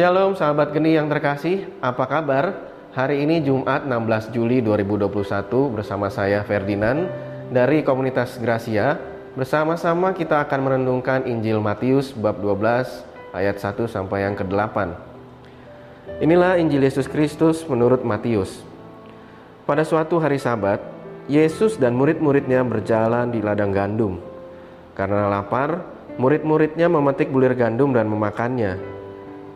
Shalom sahabat geni yang terkasih, apa kabar? Hari ini Jumat 16 Juli 2021 bersama saya Ferdinand dari komunitas Gracia. Bersama-sama kita akan merenungkan Injil Matius bab 12 ayat 1 sampai yang ke-8. Inilah Injil Yesus Kristus menurut Matius. Pada suatu hari Sabat, Yesus dan murid-muridnya berjalan di ladang gandum. Karena lapar, murid-muridnya memetik bulir gandum dan memakannya.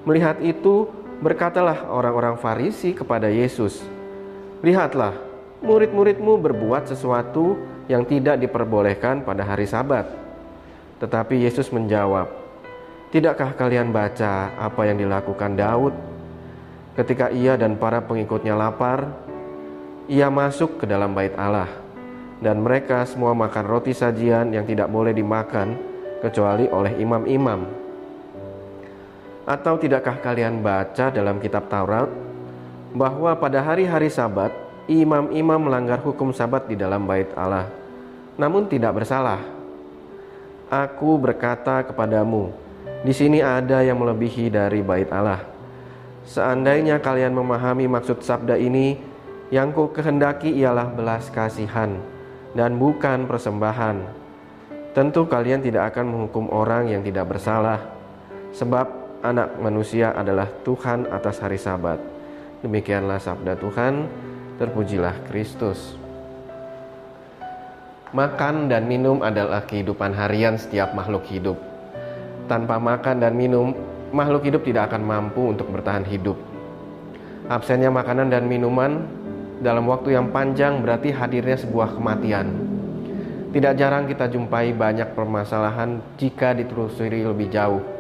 Melihat itu, berkatalah orang-orang Farisi kepada Yesus, "Lihatlah, murid-muridmu berbuat sesuatu yang tidak diperbolehkan pada hari Sabat." Tetapi Yesus menjawab, "Tidakkah kalian baca apa yang dilakukan Daud ketika ia dan para pengikutnya lapar? Ia masuk ke dalam bait Allah, dan mereka semua makan roti sajian yang tidak boleh dimakan kecuali oleh imam-imam." Atau tidakkah kalian baca dalam kitab Taurat bahwa pada hari-hari Sabat imam-imam melanggar hukum Sabat di dalam bait Allah, namun tidak bersalah? Aku berkata kepadamu, di sini ada yang melebihi dari bait Allah. Seandainya kalian memahami maksud sabda ini, yang ku kehendaki ialah belas kasihan dan bukan persembahan. Tentu kalian tidak akan menghukum orang yang tidak bersalah, sebab anak manusia adalah Tuhan atas hari sabat. Demikianlah sabda Tuhan, terpujilah Kristus. Makan dan minum adalah kehidupan harian setiap makhluk hidup. Tanpa makan dan minum, makhluk hidup tidak akan mampu untuk bertahan hidup. Absennya makanan dan minuman dalam waktu yang panjang berarti hadirnya sebuah kematian. Tidak jarang kita jumpai banyak permasalahan jika ditelusuri lebih jauh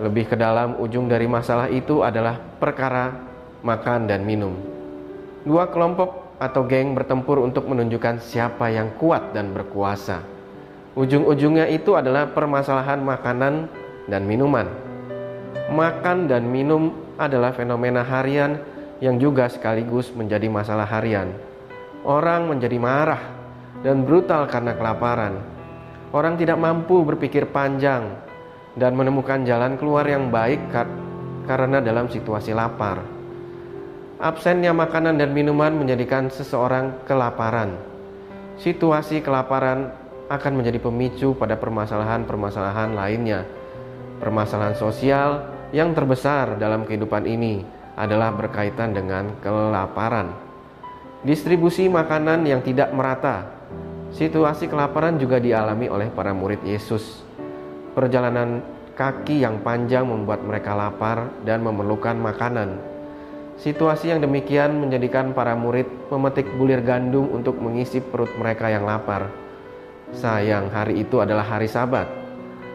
lebih ke dalam ujung dari masalah itu adalah perkara makan dan minum. Dua kelompok atau geng bertempur untuk menunjukkan siapa yang kuat dan berkuasa. Ujung-ujungnya itu adalah permasalahan makanan dan minuman. Makan dan minum adalah fenomena harian yang juga sekaligus menjadi masalah harian. Orang menjadi marah dan brutal karena kelaparan. Orang tidak mampu berpikir panjang dan menemukan jalan keluar yang baik karena dalam situasi lapar. Absennya makanan dan minuman menjadikan seseorang kelaparan. Situasi kelaparan akan menjadi pemicu pada permasalahan-permasalahan lainnya. Permasalahan sosial yang terbesar dalam kehidupan ini adalah berkaitan dengan kelaparan. Distribusi makanan yang tidak merata. Situasi kelaparan juga dialami oleh para murid Yesus Perjalanan kaki yang panjang membuat mereka lapar dan memerlukan makanan. Situasi yang demikian menjadikan para murid memetik bulir gandum untuk mengisi perut mereka yang lapar. Sayang, hari itu adalah hari Sabat,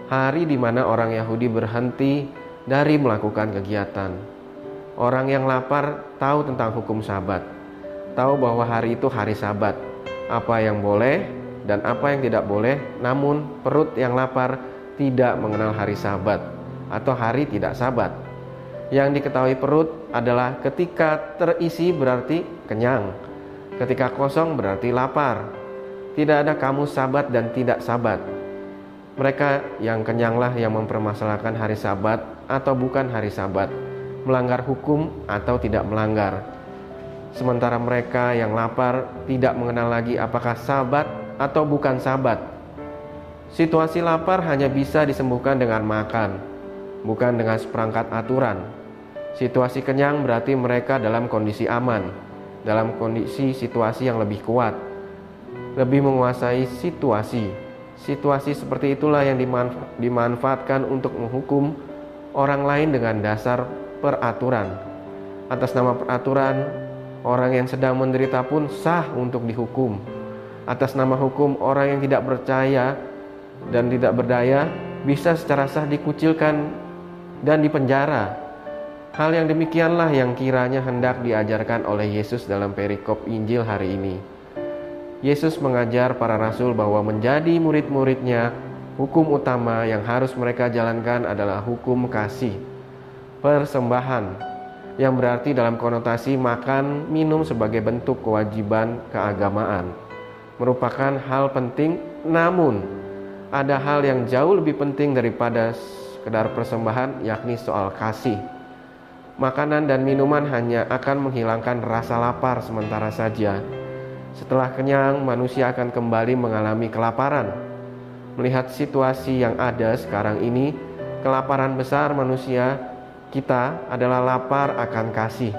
hari di mana orang Yahudi berhenti dari melakukan kegiatan. Orang yang lapar tahu tentang hukum Sabat, tahu bahwa hari itu hari Sabat, apa yang boleh dan apa yang tidak boleh, namun perut yang lapar tidak mengenal hari Sabat atau hari tidak Sabat. Yang diketahui perut adalah ketika terisi berarti kenyang, ketika kosong berarti lapar. Tidak ada kamu Sabat dan tidak Sabat. Mereka yang kenyanglah yang mempermasalahkan hari Sabat atau bukan hari Sabat, melanggar hukum atau tidak melanggar. Sementara mereka yang lapar tidak mengenal lagi apakah Sabat atau bukan Sabat Situasi lapar hanya bisa disembuhkan dengan makan, bukan dengan seperangkat aturan. Situasi kenyang berarti mereka dalam kondisi aman, dalam kondisi situasi yang lebih kuat, lebih menguasai situasi. Situasi seperti itulah yang dimanfaatkan untuk menghukum orang lain dengan dasar peraturan. Atas nama peraturan, orang yang sedang menderita pun sah untuk dihukum. Atas nama hukum, orang yang tidak percaya dan tidak berdaya bisa secara sah dikucilkan dan dipenjara. Hal yang demikianlah yang kiranya hendak diajarkan oleh Yesus dalam perikop Injil hari ini. Yesus mengajar para rasul bahwa menjadi murid-muridnya, hukum utama yang harus mereka jalankan adalah hukum kasih, persembahan, yang berarti dalam konotasi makan minum sebagai bentuk kewajiban keagamaan, merupakan hal penting namun ada hal yang jauh lebih penting daripada sekedar persembahan, yakni soal kasih. Makanan dan minuman hanya akan menghilangkan rasa lapar sementara saja. Setelah kenyang, manusia akan kembali mengalami kelaparan. Melihat situasi yang ada sekarang ini, kelaparan besar manusia kita adalah lapar akan kasih.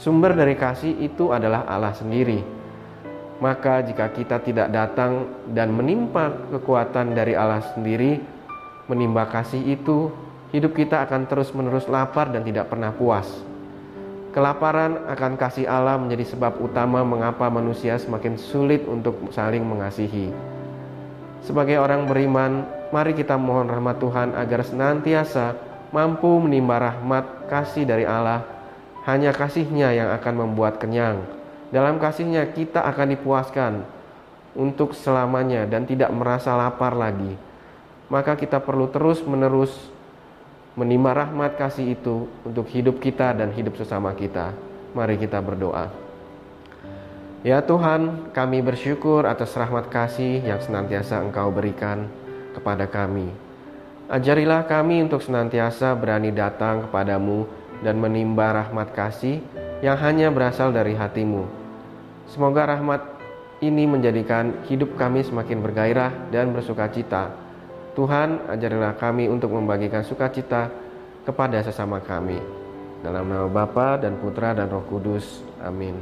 Sumber dari kasih itu adalah Allah sendiri. Maka, jika kita tidak datang dan menimpa kekuatan dari Allah sendiri, menimba kasih itu, hidup kita akan terus-menerus lapar dan tidak pernah puas. Kelaparan akan kasih Allah menjadi sebab utama mengapa manusia semakin sulit untuk saling mengasihi. Sebagai orang beriman, mari kita mohon rahmat Tuhan agar senantiasa mampu menimba rahmat kasih dari Allah. Hanya kasihnya yang akan membuat kenyang. Dalam kasihnya kita akan dipuaskan untuk selamanya dan tidak merasa lapar lagi. Maka kita perlu terus-menerus menimba rahmat kasih itu untuk hidup kita dan hidup sesama kita. Mari kita berdoa. Ya Tuhan, kami bersyukur atas rahmat kasih yang senantiasa Engkau berikan kepada kami. Ajarilah kami untuk senantiasa berani datang kepadamu dan menimba rahmat kasih yang hanya berasal dari hatimu. Semoga rahmat ini menjadikan hidup kami semakin bergairah dan bersukacita. Tuhan, ajarilah kami untuk membagikan sukacita kepada sesama kami. Dalam nama Bapa dan Putra dan Roh Kudus. Amin.